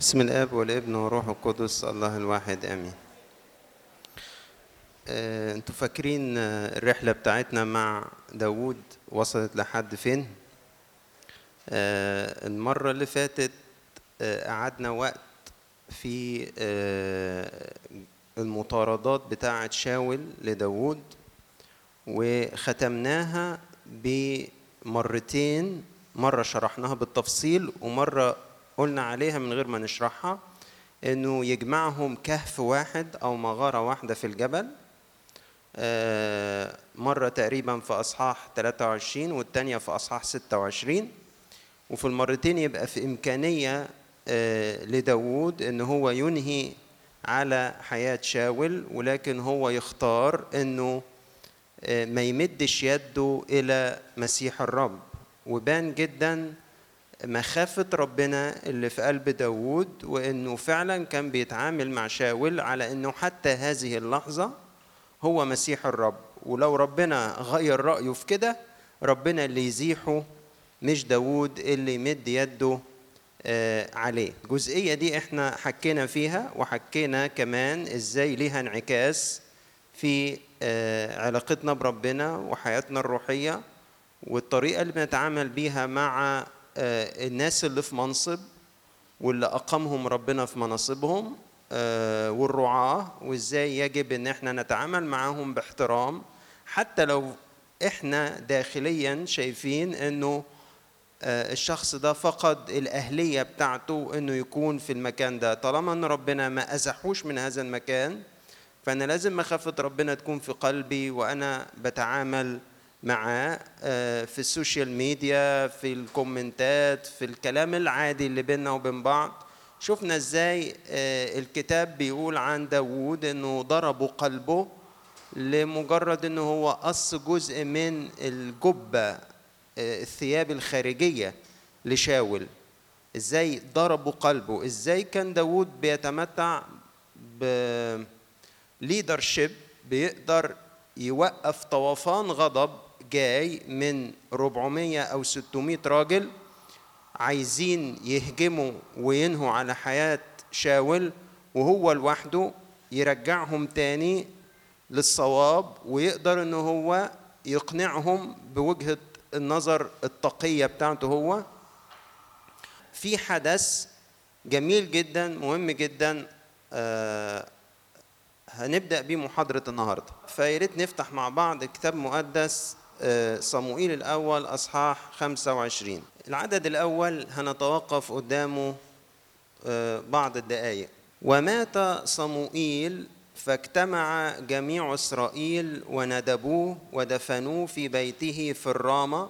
بسم الآب والابن والروح القدس الله الواحد آمين. آه، أنتوا فاكرين آه، الرحلة بتاعتنا مع داوود وصلت لحد فين؟ آه، المرة اللي فاتت قعدنا وقت في المطاردات بتاعة شاول لداوود وختمناها بمرتين مرة شرحناها بالتفصيل ومرة قلنا عليها من غير ما نشرحها إنه يجمعهم كهف واحد أو مغارة واحدة في الجبل آه، مرة تقريبا في أصحاح 23 والتانية في أصحاح 26 وفي المرتين يبقى في إمكانية آه، لداود إن هو ينهي على حياة شاول ولكن هو يختار إنه ما يمدش يده إلى مسيح الرب. وبان جدا مخافة ربنا اللي في قلب داوود وإنه فعلا كان بيتعامل مع شاول على إنه حتى هذه اللحظة هو مسيح الرب. ولو ربنا غير رأيه في كده ربنا اللي يزيحه مش داوود اللي يمد يده آه، عليه. الجزئية دي إحنا حكينا فيها وحكينا كمان إزاي ليها انعكاس في آه، علاقتنا بربنا وحياتنا الروحية والطريقة اللي بنتعامل بيها مع الناس اللي في منصب واللي أقامهم ربنا في مناصبهم آه، والرعاة وإزاي يجب إن إحنا نتعامل معاهم باحترام حتى لو إحنا داخليا شايفين إنه آه، الشخص ده فقد الأهلية بتاعته إنه يكون في المكان ده. طالما إن ربنا ما أزحوش من هذا المكان فأنا لازم مخافة ربنا تكون في قلبي وأنا بتعامل معاه في ال social media في ال commentات في الكلام العادي اللي بيننا وبين بعض. شفنا إزاي آه، الكتاب بيقول عن داوود إنه ضربوا قلبه لمجرد إنه هو قص جزء من الجبة آه، الثياب الخارجية لشاول. إزاي ضربوا قلبه؟ إزاي كان داوود بيتمتع ب ليدرشيب بيقدر يوقف طوفان غضب جاي من 400 أو 600 راجل عايزين يهجموا وينهوا على حياة شاول وهو لوحده يرجعهم تاني للصواب ويقدر إن هو يقنعهم بوجهة النظر التقية بتاعته هو. في حدث جميل جدا مهم جدا آه هنبدأ بيه محاضرة النهاردة. فياريت نفتح مع بعض كتاب مقدس صموئيل الأول أصحاح 25 العدد الأول هنتوقف قدامه آه، بعض الدقائق ومات صموئيل فاجتمع جميع إسرائيل وندبوه ودفنوه في بيته في الرامة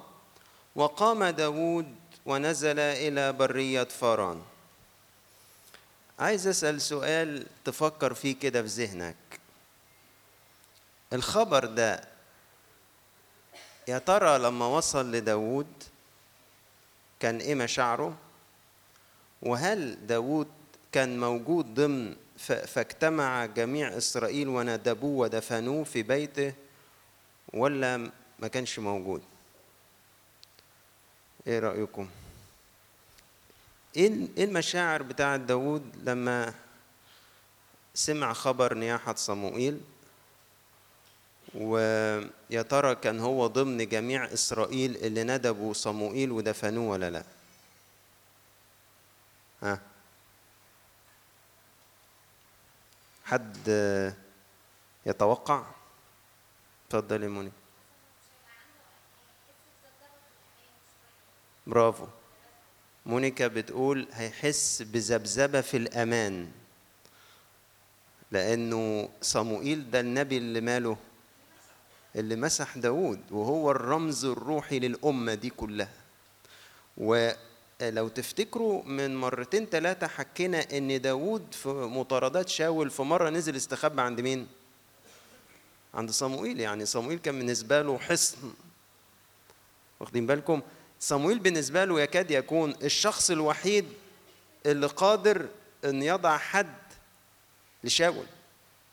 وقام داود ونزل إلى برية فاران. عايز أسأل سؤال تفكر فيه كده في ذهنك. الخبر ده يا ترى لما وصل لداوود كان إيه مشاعره؟ وهل داوود كان موجود ضمن فاجتمع جميع إسرائيل وندبوه ودفنوه في بيته ولا ما كانش موجود؟ إيه رأيكم؟ إيه إيه المشاعر بتاعت داوود لما سمع خبر نياحة صموئيل؟ ويا ترى كان هو ضمن جميع إسرائيل اللي ندبوا صموئيل ودفنوه ولا لا؟ ها؟ حد يتوقع؟ اتفضل يا منى برافو. مونيكا بتقول هيحس بذبذبة في الأمان لأنه صموئيل ده النبي اللي ماله اللي مسح داود وهو الرمز الروحي للأمة دي كلها. ولو تفتكروا من مرتين ثلاثة حكينا إن داود في مطاردات شاول في مرة نزل استخبى عند مين؟ عند صموئيل. يعني صموئيل كان بالنسبة له حصن. واخدين بالكم؟ صموئيل بالنسبة له يكاد يكون الشخص الوحيد اللي قادر إن يضع حد لشاول.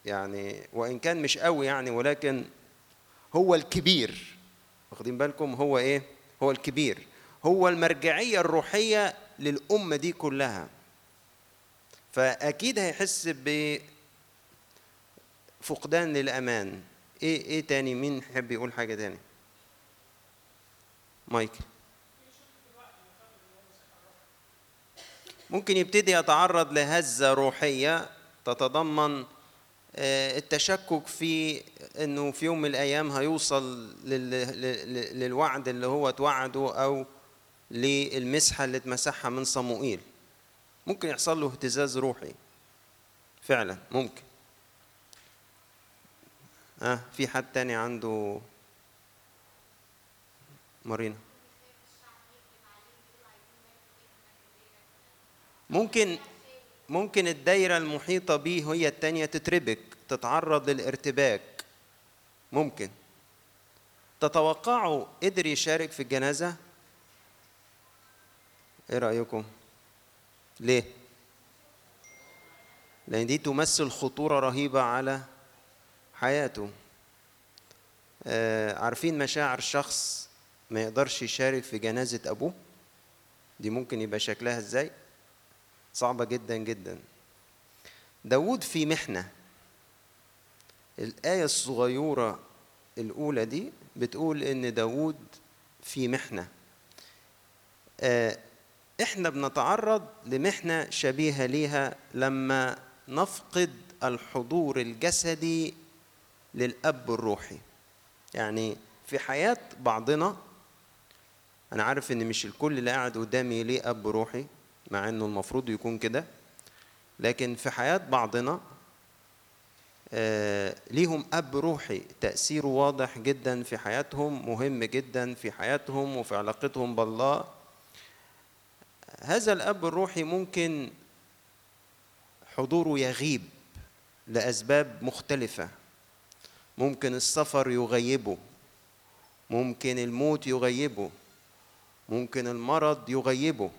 يعني وإن كان مش قوي يعني ولكن هو الكبير. واخدين بالكم؟ هو إيه؟ هو الكبير. هو المرجعية الروحية للأمة دي كلها. فأكيد هيحس بفقدان للأمان. إيه إيه تاني؟ مين يحب يقول حاجة تاني؟ مايكل. ممكن يبتدي يتعرض لهزة روحية تتضمن التشكك في إنه في يوم من الأيام هيوصل لل- لل- للوعد اللي هو توعده أو للمسحة اللي اتمسحها من صموئيل. ممكن يحصل له اهتزاز روحي. فعلا ممكن. آه في حد تاني عنده مارينا؟ ممكن ممكن الدايرة المحيطة به هي التانية تتربك تتعرض للارتباك. ممكن. تتوقعوا قدر يشارك في الجنازة؟ إيه رأيكم؟ ليه؟ لأن دي تمثل خطورة رهيبة على حياته. آه عارفين مشاعر شخص ما يقدرش يشارك في جنازة أبوه؟ دي ممكن يبقى شكلها إزاي؟ صعبة جدا جدا. داود في محنة. الآية الصغيرة الأولى دي بتقول إن داود في محنة. آه، إحنا بنتعرض لمحنة شبيهة ليها لما نفقد الحضور الجسدي للأب الروحي. يعني في حياة بعضنا أنا عارف إن مش الكل اللي قاعد قدامي ليه أب روحي مع إنه المفروض يكون كده. لكن في حياة بعضنا آه، ليهم أب روحي تأثيره واضح جدا في حياتهم مهم جدا في حياتهم وفي علاقتهم بالله. هذا الأب الروحي ممكن حضوره يغيب لأسباب مختلفة. ممكن السفر يغيبه. ممكن الموت يغيبه. ممكن المرض يغيبه.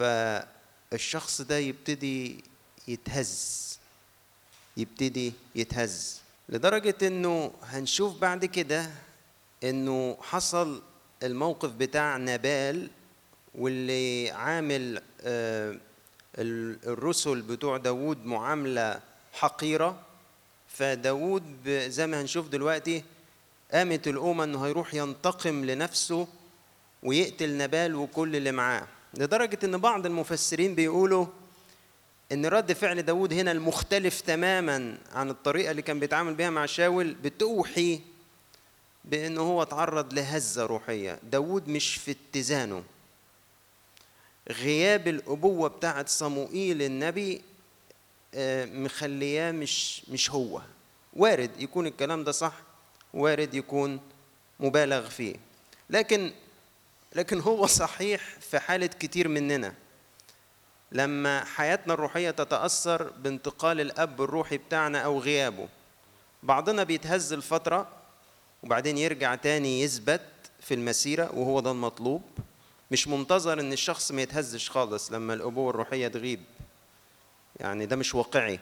فالشخص ده يبتدي يتهز يبتدي يتهز لدرجة إنه هنشوف بعد كده إنه حصل الموقف بتاع نبال واللي عامل آه، ال- الرسل بتوع داوود معاملة حقيرة. فداوود زي ما هنشوف دلوقتي قامت الأمة إنه هيروح ينتقم لنفسه ويقتل نبال وكل اللي معاه. لدرجة إن بعض المفسرين بيقولوا إن رد فعل داود هنا المختلف تماما عن الطريقة اللي كان بيتعامل بيها مع شاول بتوحي بانه هو تعرض لهزة روحية. داود مش في اتزانه. غياب الأبوة بتاعت صموئيل النبي آه، مخلياه مش مش هو. وارد يكون الكلام ده صح وارد يكون مبالغ فيه. لكن لكن هو صحيح في حالة كتير مننا. لما حياتنا الروحية تتأثر بانتقال الأب الروحي بتاعنا أو غيابه بعضنا بيتهز الفترة وبعدين يرجع تاني يثبت في المسيرة وهو ده المطلوب. مش منتظر إن الشخص ما يتهزش خالص لما الأبوة الروحية تغيب. يعني ده مش واقعي.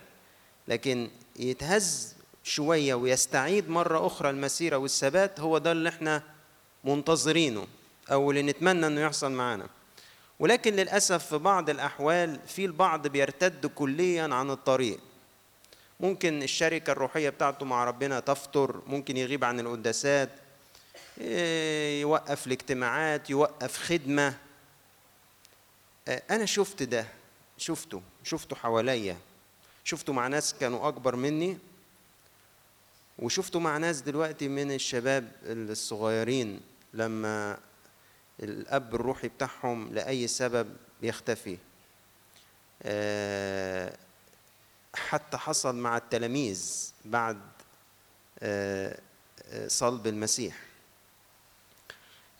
لكن يتهز شوية ويستعيد مرة أخرى المسيرة والثبات هو ده اللي إحنا منتظرينه. أو اللي نتمنى أنه يحصل معانا. ولكن للأسف في بعض الأحوال في البعض بيرتد كليا عن الطريق. ممكن الشركة الروحية بتاعته مع ربنا تفتر ممكن يغيب عن القداسات إيه، يوقف الاجتماعات يوقف خدمة. آه، أنا شفت ده شفته شفته حواليا. شفته مع ناس كانوا أكبر مني وشفته مع ناس دلوقتي من الشباب الصغيرين. لما الأب الروحي بتاعهم لأي سبب يختفي. آه، حتى حصل مع التلاميذ بعد آه، آه، صلب المسيح.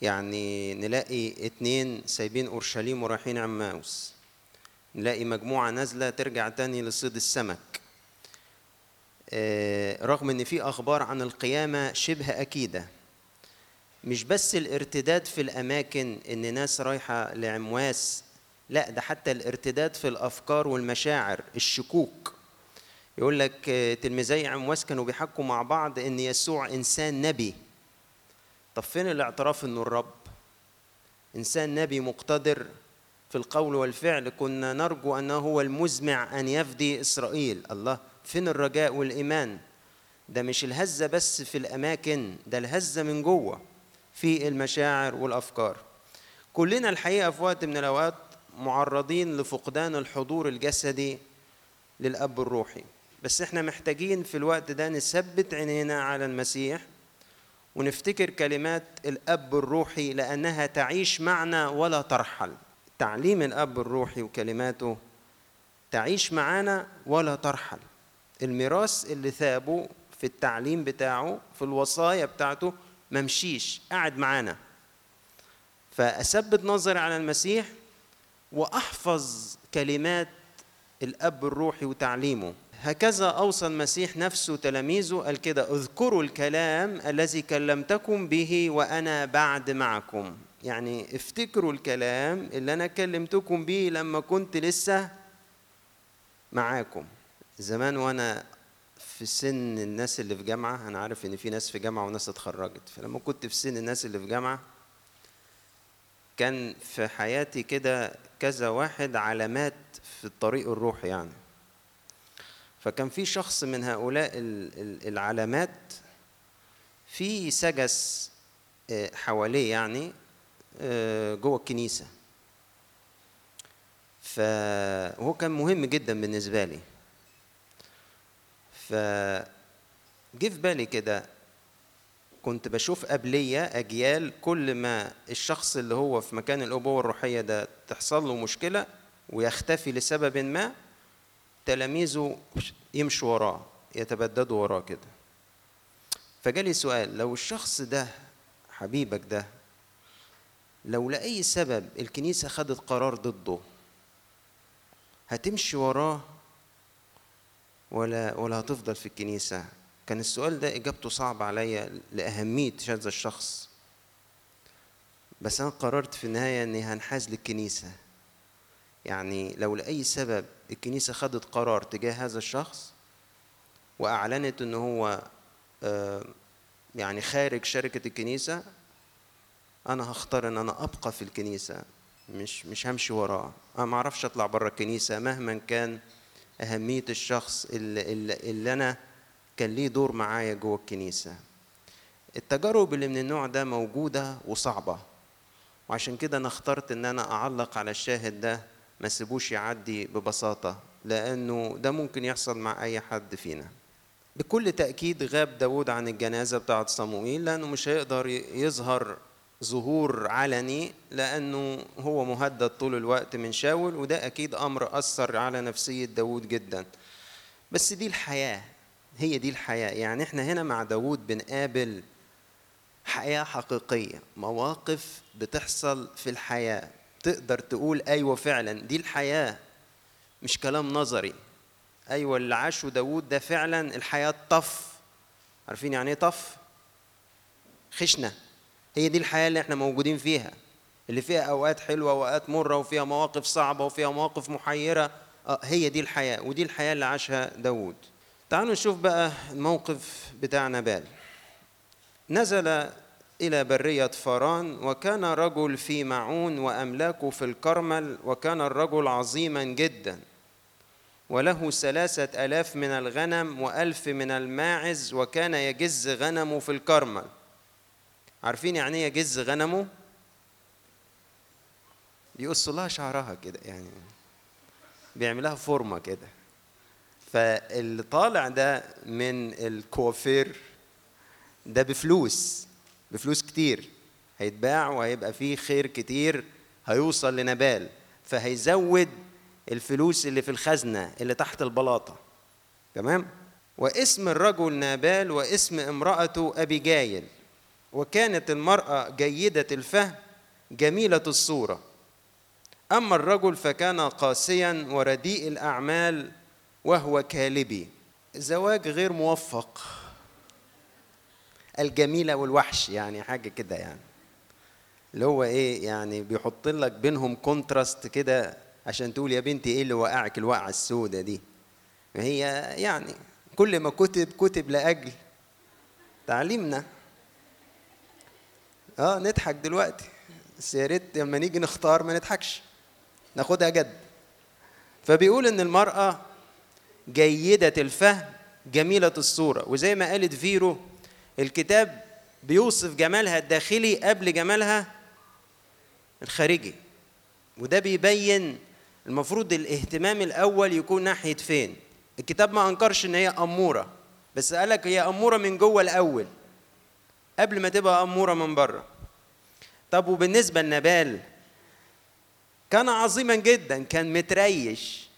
يعني نلاقي اتنين سايبين أورشليم ورايحين عماوس. نلاقي مجموعة نازلة ترجع تاني لصيد السمك. رغم إن في أخبار عن القيامة شبه أكيدة مش بس الارتداد في الأماكن إن ناس رايحة لعمواس لا ده حتى الارتداد في الأفكار والمشاعر الشكوك. يقول لك آه، تلميذي عمواس كانوا بيحكوا مع بعض إن يسوع إنسان نبي. طب فين الاعتراف إنه الرب؟ إنسان نبي مقتدر في القول والفعل. كنا نرجو أنه هو المزمع أن يفدي إسرائيل. الله فين الرجاء والإيمان؟ ده مش الهزة بس في الأماكن ده الهزة من جوه. في المشاعر والأفكار. كلنا الحقيقة في وقت من الأوقات معرضين لفقدان الحضور الجسدي للأب الروحي. بس إحنا محتاجين في الوقت ده نثبت عينينا على المسيح ونفتكر كلمات الأب الروحي لأنها تعيش معنا ولا ترحل. تعليم الأب الروحي وكلماته تعيش معانا ولا ترحل. الميراث اللي ثابه في التعليم بتاعه في الوصايا بتاعته ممشيش قاعد معانا. فأثبت نظري على المسيح وأحفظ كلمات الأب الروحي وتعليمه. هكذا أوصى المسيح نفسه تلاميذه قال كده اذكروا الكلام الذي كلمتكم به وأنا بعد معكم. يعني افتكروا الكلام اللي أنا كلمتكم به لما كنت لسه معاكم. زمان وأنا في سن الناس اللي في جامعة أنا عارف إن في ناس في جامعة وناس اتخرجت. فلما كنت في سن الناس اللي في جامعة كان في حياتي كده كذا واحد علامات في الطريق الروحي يعني. فكان في شخص من هؤلاء العلامات في سجس حواليه يعني جوه الكنيسة. فهو كان مهم جدا بالنسبة لي. فجه في بالي كده كنت بشوف قبلية أجيال كل ما الشخص اللي هو في مكان الأبوة الروحية ده تحصل له مشكلة ويختفي لسبب ما تلاميذه يمشوا وراه يتبددوا وراه كده. فجالي سؤال لو الشخص ده حبيبك ده لو لأي سبب الكنيسة خدت قرار ضده هتمشي وراه ولا ولا هتفضل في الكنيسة. كان السؤال ده إجابته صعبة عليا لأهمية هذا الشخص. بس أنا قررت في النهاية إني هنحاز للكنيسة. يعني لو لأي سبب الكنيسة خدت قرار تجاه هذا الشخص وأعلنت إن هو يعني خارج شركة الكنيسة أنا هختار إن أنا أبقى في الكنيسة مش مش همشي وراه. أنا ما أعرفش أطلع بره الكنيسة مهما كان أهمية الشخص اللي, اللي, أنا كان ليه دور معايا جوه الكنيسة. التجارب اللي من النوع ده موجودة وصعبة. وعشان كده أنا اخترت إن أنا أعلق على الشاهد ده ما سيبوش يعدي ببساطة لأنه ده ممكن يحصل مع أي حد فينا. بكل تأكيد غاب داود عن الجنازة بتاعة صموئيل لأنه مش هيقدر يظهر ظهور علني لأنه هو مهدد طول الوقت من شاول وده أكيد أمر أثر على نفسية داود جدا. بس دي الحياة هي دي الحياة. يعني إحنا هنا مع داود بنقابل حياة حقيقية مواقف بتحصل في الحياة. تقدر تقول أيوة فعلا دي الحياة مش كلام نظري. أيوة اللي عاشه داود ده فعلا الحياة طف. عارفين يعني إيه طف؟ خشنة. هي دي الحياة اللي إحنا موجودين فيها اللي فيها أوقات حلوة وأوقات مرة وفيها مواقف صعبة وفيها مواقف محيرة. آه هي دي الحياة ودي الحياة اللي عاشها داود تعالوا نشوف بقى الموقف بتاع نبال نزل إلى برية فاران وكان رجل في معون وأملاكه في الكرمل وكان الرجل عظيما جدا. وله ثلاثة ألاف من الغنم وألف من الماعز وكان يجز غنمه في الكرمل. عارفين يعني إيه يجز غنمه؟ يقص لها شعرها كده يعني بيعملها فورمة كده. فاللي طالع ده من الكوافير ده بفلوس بفلوس كتير. هيتباع وهيبقى فيه خير كتير هيوصل لنبال. فهيزود الفلوس اللي في الخزنة اللي تحت البلاطة. تمام؟ واسم الرجل نابال واسم امرأته أبيجايل وكانت المرأة جيدة الفهم جميلة الصورة. أما الرجل فكان قاسيا ورديء الأعمال وهو كالبي زواج غير موفق. الجميلة والوحش يعني حاجة كده يعني. اللي هو إيه يعني بيحط لك بينهم contrast كده عشان تقول يا بنتي إيه اللي وقعك الوقعة السوداء دي. هي يعني كل ما كتب كتب لأجل تعليمنا. آه نضحك دلوقتي. بس يا ريت لما نيجي نختار ما نضحكش. ناخدها جد. فبيقول إن المرأة جيدة الفهم جميلة الصورة. وزي ما قالت فيرو الكتاب بيوصف جمالها الداخلي قبل جمالها الخارجي. وده بيبين المفروض الاهتمام الأول يكون ناحية فين. الكتاب ما أنكرش إن هي أمورة بس قالك هي أمورة من جوه الأول. قبل ما تبقى أمورة من بره. طب وبالنسبة لنبال كان عظيما جدا كان متريش.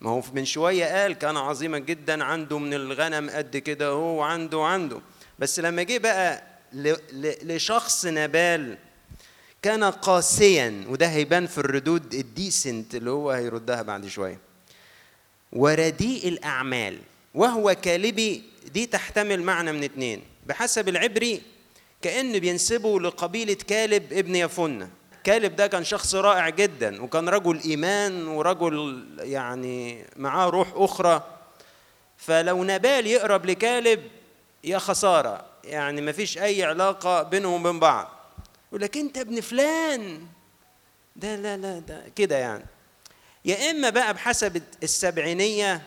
ما هو من شوية قال كان عظيما جدا عنده من الغنم قد كده هو عنده عنده بس لما جه بقى لشخص نبال كان قاسيا وده هيبان في الردود ال decent اللي هو هيردها بعد شوية. ورديء الأعمال وهو كالبي دي تحتمل معنى من اتنين. بحسب العبري كأن بينسبه لقبيلة كالب ابن يفنة كالب ده كان شخص رائع جدا وكان رجل إيمان ورجل يعني معاه روح أخرى. فلو نبال يقرب لكالب يا خسارة يعني مفيش أي علاقة بينهم وبين بعض. لك أنت ابن فلان. ده لا لا ده كده يعني. يا إما بقى بحسب السبعينية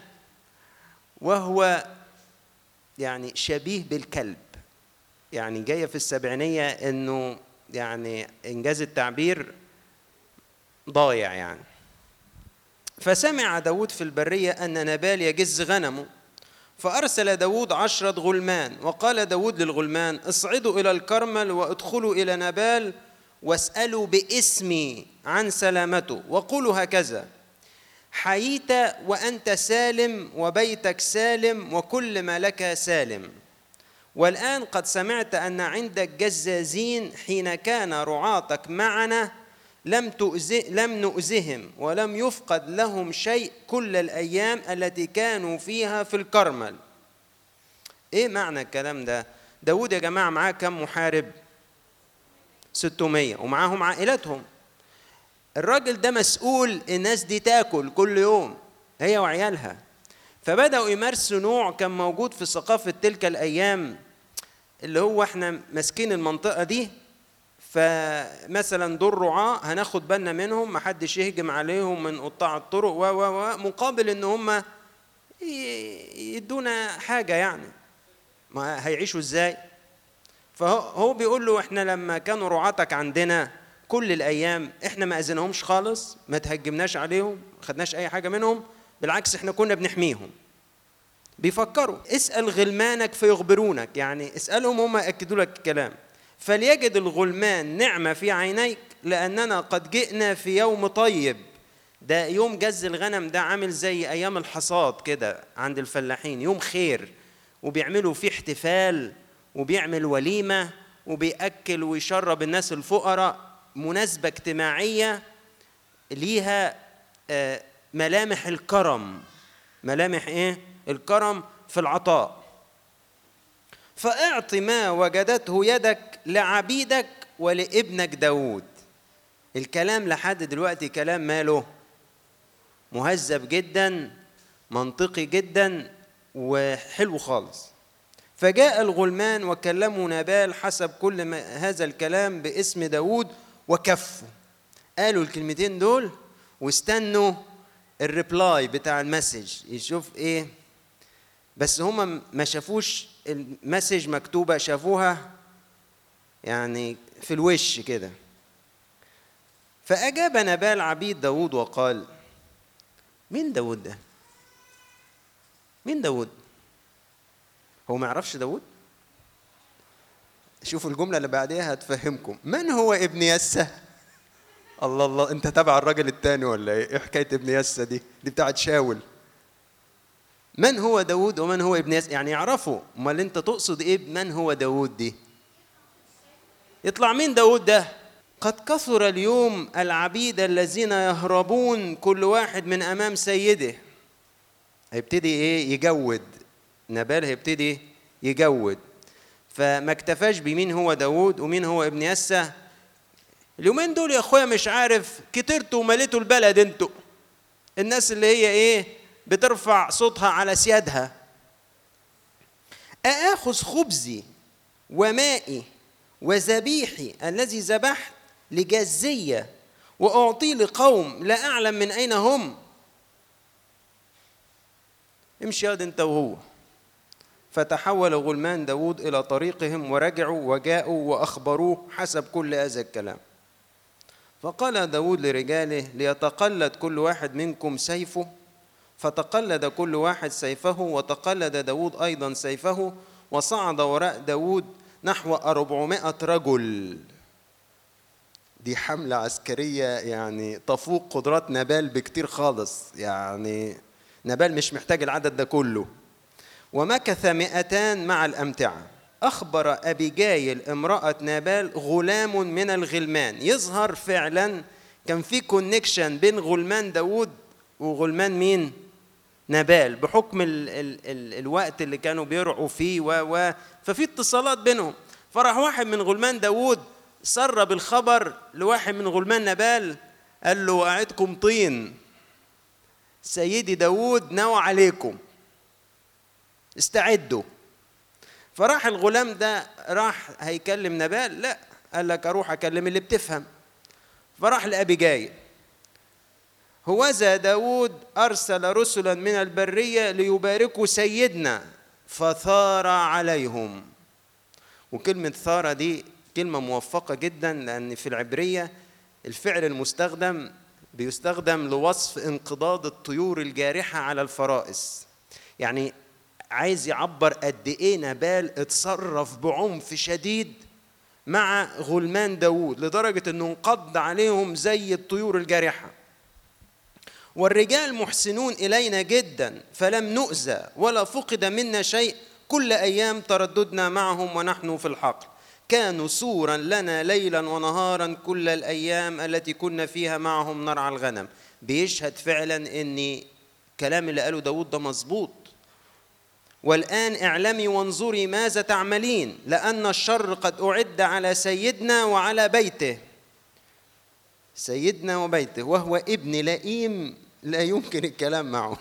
وهو يعني شبيه بالكلب. يعني جاية في السبعينية إنه يعني إنجاز التعبير ضايع يعني. فسمع داود في البرية أن نبال يجز غنمه فأرسل داود عشرة غلمان وقال داود للغلمان اصعدوا إلى الكرمل وادخلوا إلى نبال واسألوا باسمي عن سلامته وقولوا هكذا حييت وأنت سالم وبيتك سالم وكل ما لك سالم. والآن قد سمعت أن عندك جزازين حين كان رعاتك معنا لم تؤذي لم نؤذهم ولم يفقد لهم شيء كل الأيام التي كانوا فيها في الكرمل. إيه معنى الكلام ده؟ داود يا جماعة معاه كم محارب؟ 600 ومعاهم عائلتهم. الراجل ده مسؤول الناس دي تاكل كل يوم هي وعيالها. فبدأوا يمارسوا نوع كان موجود في ثقافة تلك الأيام اللي هو إحنا ماسكين المنطقة دي فمثلا دول رعاة هناخد بالنا منهم محدش يهجم عليهم من قطاع الطرق و و مقابل إن هم يدونا حاجة يعني. ما هيعيشوا إزاي؟ فهو بيقول له إحنا لما كانوا رعاتك عندنا كل الأيام إحنا ما أذنهمش خالص ما تهجمناش عليهم ما خدناش أي حاجة منهم بالعكس إحنا كنا بنحميهم. بيفكروا. اسأل غلمانك فيخبرونك. يعني اسألهم هم يأكدوا لك الكلام. فليجد الغلمان نعمة في عينيك لأننا قد جئنا في يوم طيب. ده يوم جز الغنم ده عامل زي أيام الحصاد كده عند الفلاحين. يوم خير. وبيعملوا فيه احتفال وبيعمل وليمة وبيأكل ويشرب الناس الفقراء. مناسبة اجتماعية ليها آه، ملامح الكرم. ملامح إيه؟ الكرم في العطاء. فاعط ما وجدته يدك لعبيدك ولابنك داود. الكلام لحد دلوقتي كلام ماله مهذب جدا منطقي جدا وحلو خالص. فجاء الغلمان وكلموا نبال حسب كل ما هذا الكلام باسم داود وكفوا. قالوا الكلمتين دول واستنوا ال reply بتاع ال message يشوف إيه؟ بس هم ما شافوش ال message مكتوبة شافوها يعني في الوش كده فأجاب نبال عبيد داود وقال مين داود ده؟ مين داود؟ هو ما يعرفش داود؟ شوفوا الجملة اللي بعديها هتفهمكم من هو ابن يسة؟ الله الله انت تابع الراجل التاني ولا إيه؟ إيه حكاية ابن يسة دي؟ دي بتاعت شاول من هو داود ومن هو ابن يسى يعني يعرفوا امال انت تقصد إيه من هو داود دي؟ يطلع مين داود ده؟ قد كثر اليوم العبيد الذين يهربون كل واحد من امام سيده. هيبتدي إيه؟ يجود. نبال هيبتدي يجود. فما اكتفاش بمين هو داود ومين هو ابن يسى اليومين دول يا اخويا مش عارف كترتوا ومليتوا البلد أنتوا. الناس اللي هي إيه؟ بترفع صوتها على سيادها. أآخذ خبزي ومائي وذبيحي الذي ذبحت لجزية وأعطي لقوم لا أعلم من أين هم. امشي يا أنت وهو فتحول غلمان داود إلى طريقهم ورجعوا وجاءوا وأخبروه حسب كل هذا الكلام. فقال داود لرجاله ليتقلد كل واحد منكم سيفه فتقلد كل واحد سيفه وتقلد داود أيضا سيفه وصعد وراء داود نحو أربعمائة رجل. دي حملة عسكرية يعني تفوق قدرات نبال بكتير خالص. يعني نبال مش محتاج العدد ده كله. ومكث مئتان مع الأمتعة. أخبر أبيجايل امرأة نابال غلام من الغلمان. يظهر فعلا كان في كونكشن بين غلمان داود وغلمان مين؟ نبال بحكم ال ال ال الوقت اللي كانوا بيرعوا فيه و و ففي اتصالات بينهم. فراح واحد من غلمان داود سرب الخبر لواحد من غلمان نبال قال له وقعدكم طين. سيدي داود نوى عليكم. استعدوا. فراح الغلام ده راح هيكلم نبال لا قال لك أروح أكلم اللي بتفهم. فراح لأبي جاي هوذا داود أرسل رسلا من البرية ليباركوا سيدنا فثار عليهم. وكلمة ثار دي كلمة موفقة جدا لأن في العبرية الفعل المستخدم بيستخدم لوصف انقضاض الطيور الجارحة على الفرائس. يعني عايز يعبر قد إيه نبال اتصرف بعنف شديد مع غلمان داوود لدرجة إنه انقض عليهم زي الطيور الجارحة. والرجال محسنون إلينا جدا فلم نؤذى ولا فقد منا شيء كل أيام ترددنا معهم ونحن في الحقل. كانوا سورا لنا ليلا ونهارا كل الأيام التي كنا فيها معهم نرعى الغنم. بيشهد فعلا أن كلام اللي قاله داود ده مظبوط. والآن اعلمي وانظري ماذا تعملين لأن الشر قد أعد على سيدنا وعلى بيته. سيدنا وبيته وهو ابن لئيم. لا يمكن الكلام معه.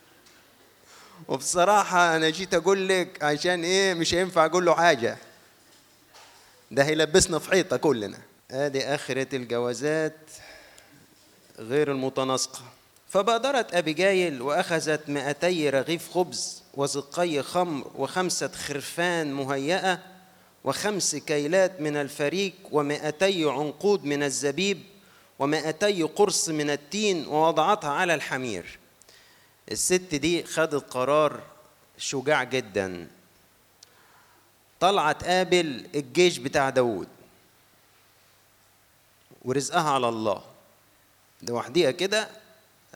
وبصراحة أنا جيت أقول لك عشان إيه مش هينفع أقول له حاجة. ده هيلبسنا في حيطة كلنا. آدي آخرة الجوازات غير المتناسقة. فبادرت أبيجايل وأخذت مئتي رغيف خبز وزقي خمر وخمسة خرفان مهيئة وخمس كيلات من الفريك ومئتي عنقود من الزبيب ومئتي قرص من التين ووضعتها على الحمير. الست دي خدت قرار شجاع جدا. طلعت تقابل الجيش بتاع داود ورزقها على الله. لوحديها كده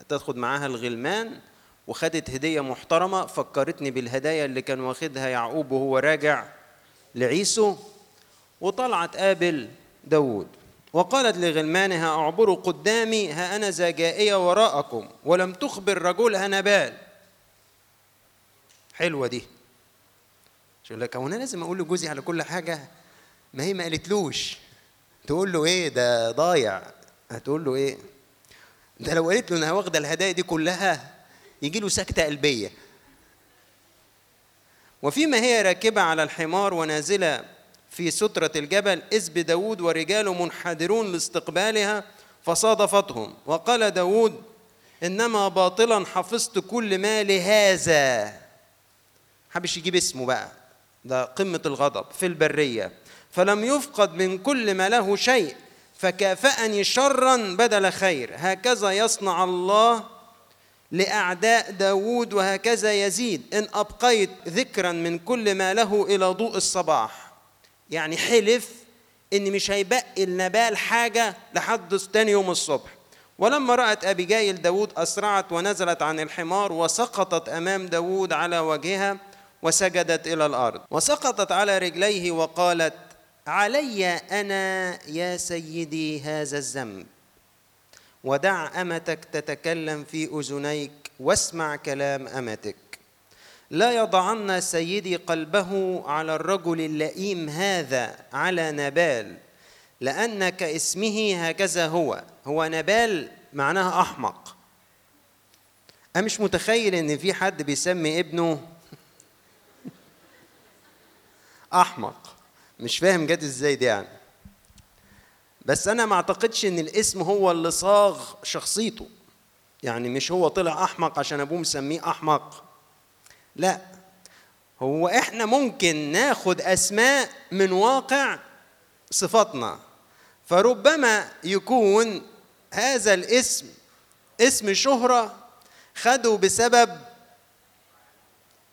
تاخد معاها الغلمان وخدت هدية محترمة فكرتني بالهدايا اللي كان واخدها يعقوب وهو راجع. لعيسو وطلعت تقابل داود وقالت لغلمانها أعبروا قدامي ها أنا جائية وراءكم ولم تخبر رجلها نبال حلوة دي. شو لك؟ هو أنا لازم أقول لجوزي على كل حاجة؟ ما هي ما قالتلوش. تقول له إيه؟ ده ضايع. هتقول له إيه؟ ده لو قالت له إنها واخدة الهدايا دي كلها يجي له سكتة قلبية. وفيما هي راكبة على الحمار ونازلة في سترة الجبل إذ بداود ورجاله منحدرون لاستقبالها فصادفتهم. وقال داود إنما باطلا حفظت كل ما لهذا حبش يجيب اسمه بقى ده قمة الغضب في البرية. فلم يفقد من كل ما له شيء فكافأني شرا بدل خير. هكذا يصنع الله لأعداء داود وهكذا يزيد إن أبقيت ذكرا من كل ما له إلى ضوء الصباح. يعني حلف إن مش هيبقي النبال حاجة لحد تاني يوم الصبح. ولما رأت أبيجايل داود أسرعت ونزلت عن الحمار وسقطت أمام داود على وجهها وسجدت إلى الأرض. وسقطت على رجليه وقالت علي أنا يا سيدي هذا الذنب. ودع أمتك تتكلم في أذنيك واسمع كلام أمتك. لا يضعن سيدي قلبه على الرجل اللئيم هذا على نبال لأن كاسمه هكذا هو. هو نبال معناها أحمق. أنا مش متخيل إن في حد بيسمي ابنه أحمق؟ مش فاهم جت إزاي دي يعني. بس أنا ما أعتقدش إن الاسم هو اللي صاغ شخصيته. يعني مش هو طلع أحمق عشان أبوه مسميه أحمق. لا هو إحنا ممكن ناخد أسماء من واقع صفاتنا. فربما يكون هذا الاسم اسم شهرة خده بسبب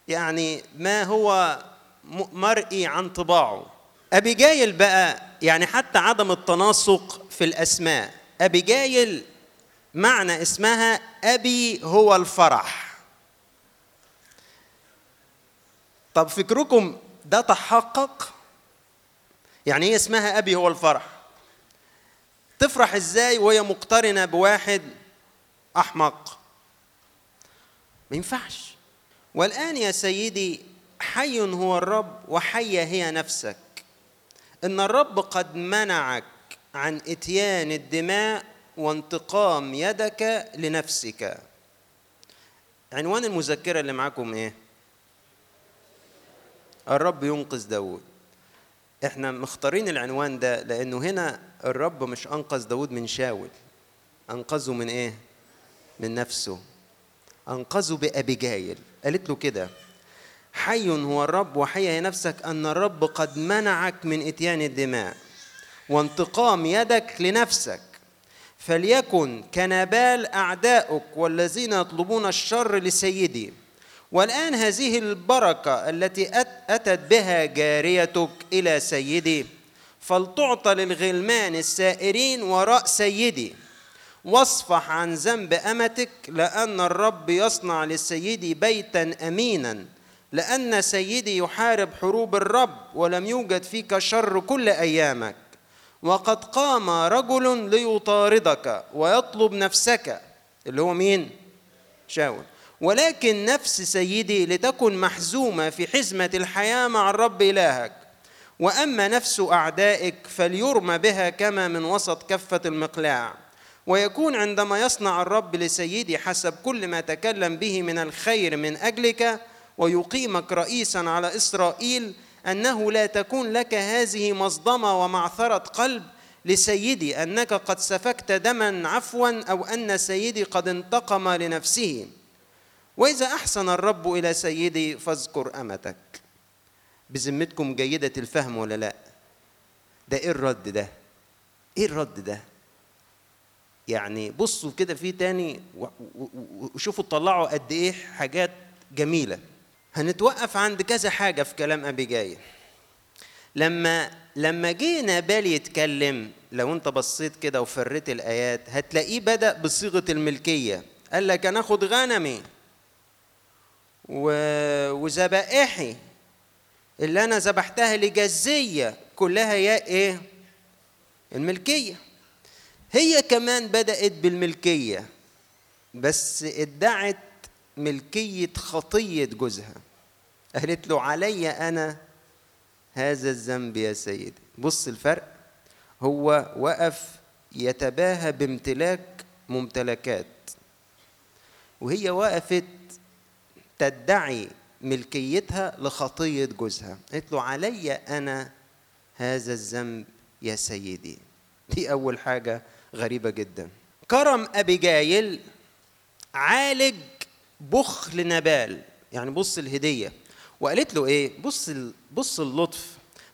يعني ما هو مرئي عن طباعه. أبيجايل بقى يعني حتى عدم التناسق في الأسماء. أبيجايل معنى اسمها أبي هو الفرح. طب فكركم ده تحقق؟ يعني هي اسمها أبي هو الفرح؟ تفرح إزاي وهي مقترنة بواحد أحمق؟ ما ينفعش. والآن يا سيدي حي هو الرب وحية هي نفسك. إن الرب قد منعك عن إتيان الدماء وانتقام يدك لنفسك. عنوان المذكرة اللي معاكم إيه؟ الرب ينقذ داود إحنا مختارين العنوان ده لأنه هنا الرب مش أنقذ داود من شاول. أنقذه من إيه؟ من نفسه. أنقذه بابيجايل قالت له كده حي هو الرب وحي نفسك أن الرب قد منعك من إتيان الدماء وانتقام يدك لنفسك. فليكن كنبال أعداؤك والذين يطلبون الشر لسيدي. والآن هذه البركة التي أتت بها جاريتك إلى سيدي فلتعطى للغلمان السائرين وراء سيدي. واصفح عن ذنب أمتك لأن الرب يصنع لسيدي بيتا أمينا. لأن سيدي يحارب حروب الرب ولم يوجد فيك شر كل أيامك. وقد قام رجل ليطاردك ويطلب نفسك اللي هو مين؟ شاول. ولكن نفس سيدي لتكن محزومة في حزمة الحياة مع الرب إلهك. وأما نفس أعدائك فليرمى بها كما من وسط كفة المقلاع. ويكون عندما يصنع الرب لسيدي حسب كل ما تكلم به من الخير من أجلك ويقيمك رئيسا على إسرائيل أنه لا تكون لك هذه مصدمة ومعثرة قلب لسيدي أنك قد سفكت دما عفوا أو أن سيدي قد انتقم لنفسه. وإذا أحسن الرب إلى سيدي فاذكر أمتك. بذمتكم جيدة الفهم ولا لا؟ ده إيه الرد ده؟ إيه الرد ده؟ يعني بصوا كده في تاني وشوفوا طلعوا قد إيه حاجات جميلة. هنتوقف عند كذا حاجة في كلام أبي جاي لما لما جه نابال يتكلم لو أنت بصيت كده وفريت الآيات هتلاقيه بدأ بصيغة الملكية. قال لك أنا أخد غنمي وذبائحي. اللي أنا ذبحتها لجزية كلها يا إيه؟ الملكية. هي كمان بدأت بالملكية بس ادعت ملكية خطية جوزها. قالت له علي أنا؟ هذا الذنب يا سيدي. بص الفرق. هو وقف يتباهى بامتلاك ممتلكات. وهي وقفت تدعي ملكيتها لخطية جوزها. قالت له علي أنا؟ هذا الذنب يا سيدي. دي أول حاجة غريبة جدا. كرم أبيجايل عالج بخل نبال. يعني بص الهدية. وقالت له إيه؟ بص بص اللطف.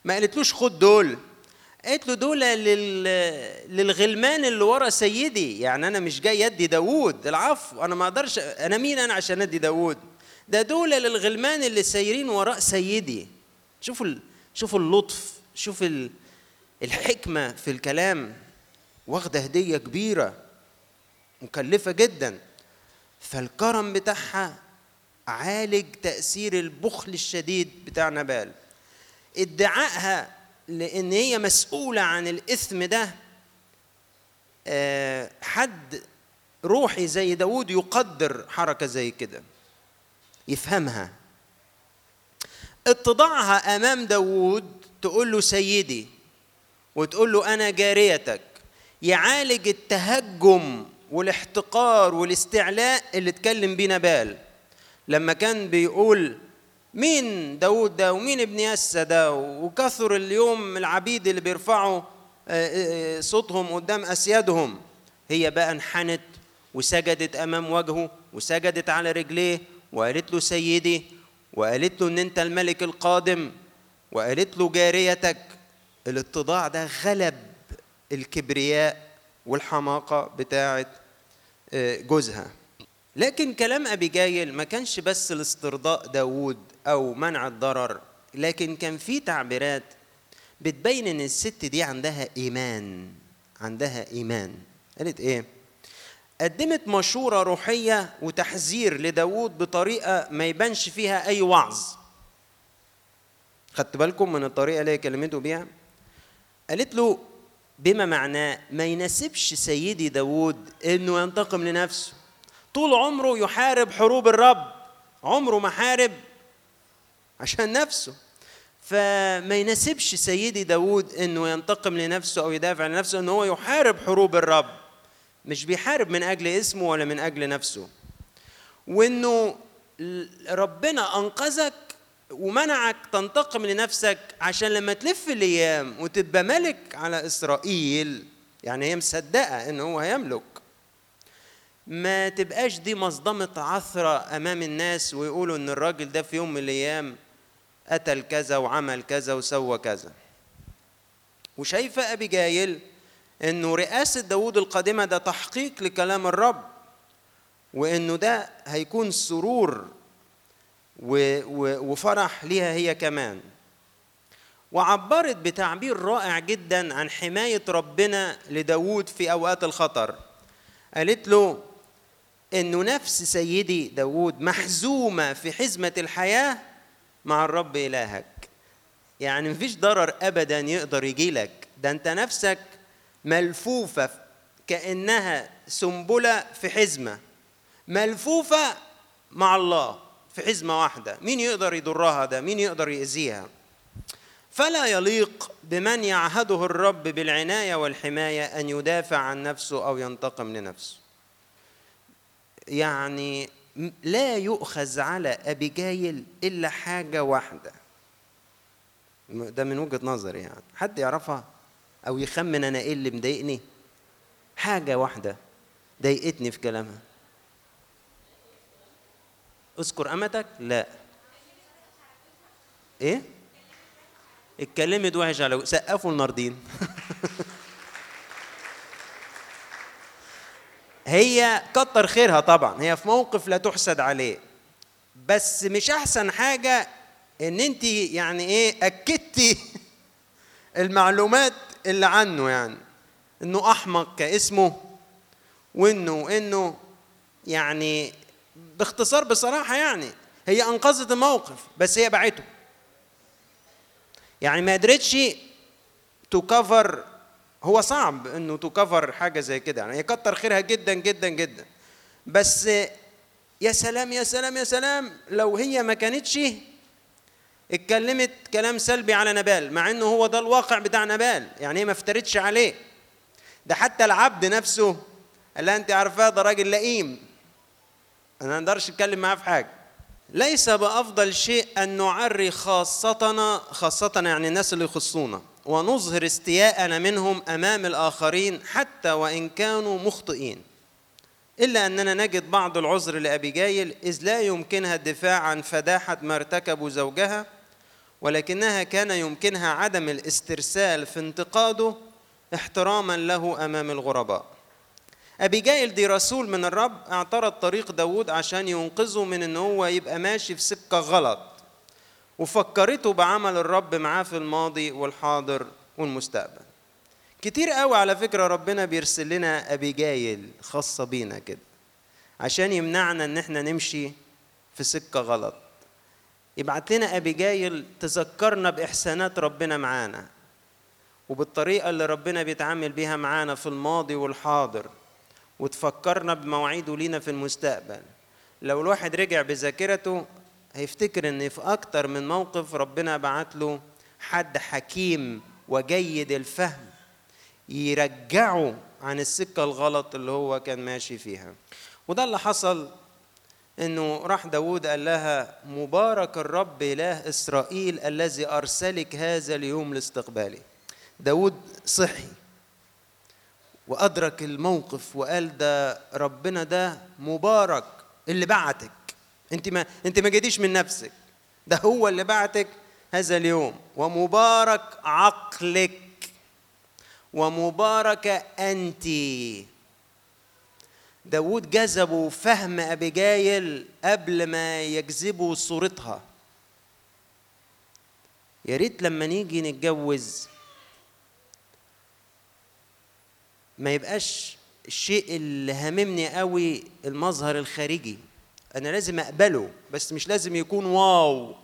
ما قالتلوش خد دول. قالت له دول لل... للغلمان اللي ورا سيدي. يعني أنا مش جاي أدي داوود. العفو أنا ما أقدرش أنا مين أنا عشان أدي داوود؟ ده دول للغلمان اللي سايرين وراء سيدي. شوفوا ال... شوفوا اللطف. شوف ال... الحكمة في الكلام. واخدة هدية كبيرة. مكلفة جدا. فالكرم بتاعها عالج تأثير البخل الشديد بتاع نبال. ادعائها لأن هي مسؤولة عن الإثم ده حد روحي زي داود يقدر حركة زي كده. يفهمها. اتضاعها أمام داوود تقول له سيدي وتقول له أنا جاريتك. يعالج التهجم والاحتقار والاستعلاء اللي اتكلم بيه نبال. لما كان بيقول مين داود ده ومين ابن يسى ده وكثر اليوم العبيد اللي بيرفعوا صوتهم قدام أسيادهم هي بقى انحنت وسجدت أمام وجهه وسجدت على رجليه وقالت له سيدي وقالت له إن أنت الملك القادم وقالت له جاريتك. الاتضاع ده غلب الكبرياء والحماقة بتاعه جوزها لكن كلام أبيجايل ما كانش بس لاسترضاء داوود أو منع الضرر لكن كان في تعبيرات بتبين إن الست دي عندها إيمان عندها إيمان قالت إيه؟ قدمت مشورة روحية وتحذير لداوود بطريقة ما يبانش فيها أي وعظ خدت بالكم من الطريقة اللي هي كلمته بيها؟ قالت له بما معناه ما يناسبش سيدي داوود إنه ينتقم لنفسه. طول عمره يحارب حروب الرب عمره ما حارب عشان نفسه. فما يناسبش سيدي داود إنه ينتقم لنفسه أو يدافع عن نفسه إنه هو يحارب حروب الرب. مش بيحارب من أجل اسمه ولا من أجل نفسه. وإنه ربنا أنقذك ومنعك تنتقم لنفسك عشان لما تلف الأيام وتبقى ملك على إسرائيل يعني هي مصدقة إن هو هيملك. ما تبقاش دي مصدمة عثرة أمام الناس ويقولوا إن الراجل ده في يوم من الأيام قتل كذا وعمل كذا وسوى كذا. وشايفة أبي جايل إنه رئاسة داوود القادمة ده تحقيق لكلام الرب وإنه ده هيكون سرور وفرح ليها هي كمان. وعبرت بتعبير رائع جدا عن حماية ربنا لداود في أوقات الخطر. قالت له انه نفس سيدي داود محزومة في حزمة الحياة مع الرب إلهك. يعني مفيش ضرر ابدا يقدر يجي لك. ده أنت نفسك ملفوفة كأنها سنبلة في حزمة. ملفوفة مع الله. في حزمه واحدة. مين يقدر يضرها ده مين يقدر يأذيها؟ فلا يليق بمن يعهده الرب بالعناية والحماية أن يدافع عن نفسه أو ينتقم لنفسه. يعني لا يؤخذ على أبيجايل إلا حاجة واحدة. ده من وجهة نظري يعني. حد يعرفها؟ أو يخمن أنا إيه اللي مضايقني؟ حاجة واحدة. ضايقتني في كلامها. اذكر أمتك؟ لا. إيه؟ اتكلمت وحش على سقفوا الناردين. هي كتر خيرها طبعا. هي في موقف لا تحسد عليه. بس مش أحسن حاجة إن أنت يعني إيه أكدتي المعلومات اللي عنه يعني. إنه أحمق كاسمه وانه إنه يعني باختصار بصراحة يعني هي أنقذت الموقف بس هي باعته يعني ما قدرتش تو كفر هو صعب إنه تكفر حاجة زي كده يعني هي كتر خيرها جدا جدا جدا. بس يا سلام يا سلام يا سلام لو هي ما كانتش اتكلمت كلام سلبي على نبال مع إنه هو ده الواقع بتاع نبال يعني هي ما افترتش عليه. ده حتى العبد نفسه قال لها أنت عارفاه ده راجل لئيم. أنا ما أقدرش أتكلم معاه في حاجة. ليس بأفضل شيء أن نعري خاصتنا خاصه يعني الناس اللي يخصونا ونظهر استياءنا منهم أمام الآخرين حتى وإن كانوا مخطئين. إلا أننا نجد بعض العذر لابيجايل إذ لا يمكنها الدفاع عن فداحة ما ارتكبه زوجها ولكنها كان يمكنها عدم الاسترسال في انتقاده احتراما له أمام الغرباء. أبيجايل دي رسول من الرب اعترض طريق داود عشان ينقذه من إن هو يبقى ماشي في سكة غلط. وفكرته بعمل الرب معاه في الماضي والحاضر والمستقبل. كتير قوي على فكرة ربنا بيرسل لنا أبيجايل خاصة بينا كده عشان يمنعنا إن إحنا نمشي في سكة غلط. يبعت لنا أبيجايل تذكرنا بإحسانات ربنا معانا وبالطريقة اللي ربنا بيتعامل بيها معانا في الماضي والحاضر. وتفكرنا بمواعيده لينا في المستقبل. لو الواحد رجع بذاكرته هيفتكر إن في أكتر من موقف ربنا بعت له حد حكيم وجيد الفهم يرجعه عن السكة الغلط اللي هو كان ماشي فيها. وده اللي حصل إنه راح داود قال لها مبارك الرب إله إسرائيل الذي أرسلك هذا اليوم لاستقبالي. داود صحي. وأدرك الموقف وقال ده ربنا ده مبارك اللي بعتك. انت ما انت ما جيتيش من نفسك. ده هو اللي بعتك هذا اليوم. ومبارك عقلك. ومباركة أنت. داود جذبوا فهم أبيجايل قبل ما يجذبوا صورتها. يا ريت لما نيجي نتجوز ما يبقاش الشيء اللي هاممني قوي المظهر الخارجي. أنا لازم أقبله بس مش لازم يكون واو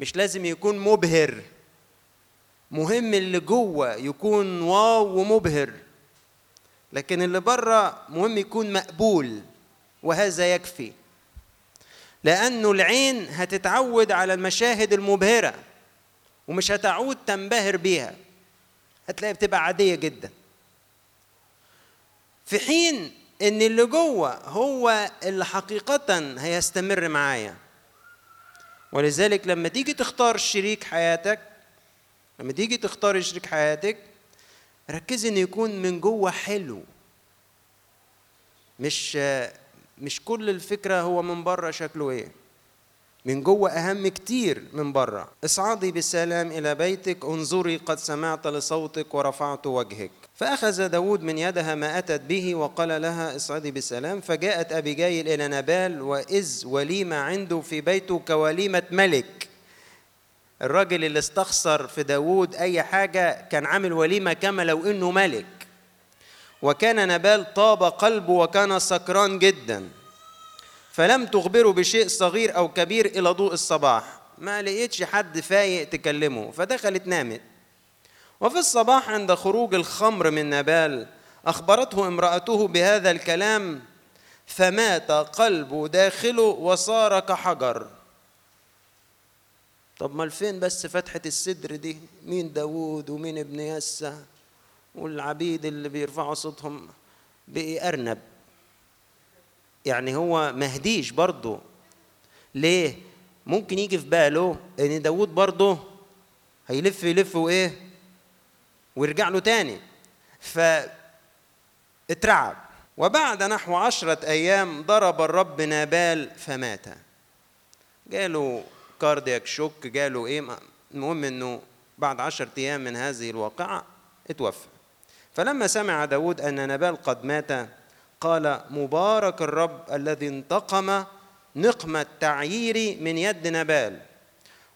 مش لازم يكون مبهر. مهم اللي جوه يكون واو ومبهر لكن اللي بره مهم يكون مقبول وهذا يكفي. لأنه العين هتتعود على المشاهد المبهرة ومش هتعود تنبهر بيها. هتلاقي بتبقى عادية جدا. في حين إن اللي جوه هو اللي حقيقه هيستمر معايا. ولذلك لما تيجي تختار شريك حياتك لما تيجي تختار شريك حياتك ركزي إن يكون من جوه حلو. مش مش كل الفكرة هو من بره شكله إيه. من جوه أهم كتير من بره. اصعدي بالسلام إلى بيتك انظري قد سمعت لصوتك ورفعت وجهك. فأخذ داود من يدها ما أتت به وقال لها اصعدي بسلام فجاءت أبيجايل إلى نبال وإذ وليمة عنده في بيته كوليمة ملك. الراجل اللي استخسر في داود أي حاجة كان عامل وليمة كما لو إنه ملك. وكان نبال طاب قلبه وكان سكران جدا. فلم تخبره بشيء صغير أو كبير إلى ضوء الصباح. ما لقيتش حد فايق تكلمه فدخلت نامت. وفي الصباح عند خروج الخمر من نبال أخبرته امرأته بهذا الكلام فمات قلبه داخله وصار كحجر. طب ما فين بس فتحة الصدر دي؟ مين داوود ومين ابن يسى والعبيد اللي بيرفعوا صوتهم؟ بقي أرنب. يعني هو مهديش برضه. ليه؟ ممكن يجي في باله إن داوود برضه هيلف يلف وإيه؟ ويرجع له تاني. فاترعب. وبعد نحو عشرة أيام ضرب الرب نابال فمات. جاله كاردياك شوك جاله إيه؟ المهم إنه بعد عشرة أيام من هذه الواقعة اتوفى. فلما سمع داود أن نبال قد مات قال مبارك الرب الذي انتقم نقمة تعييري من يد نبال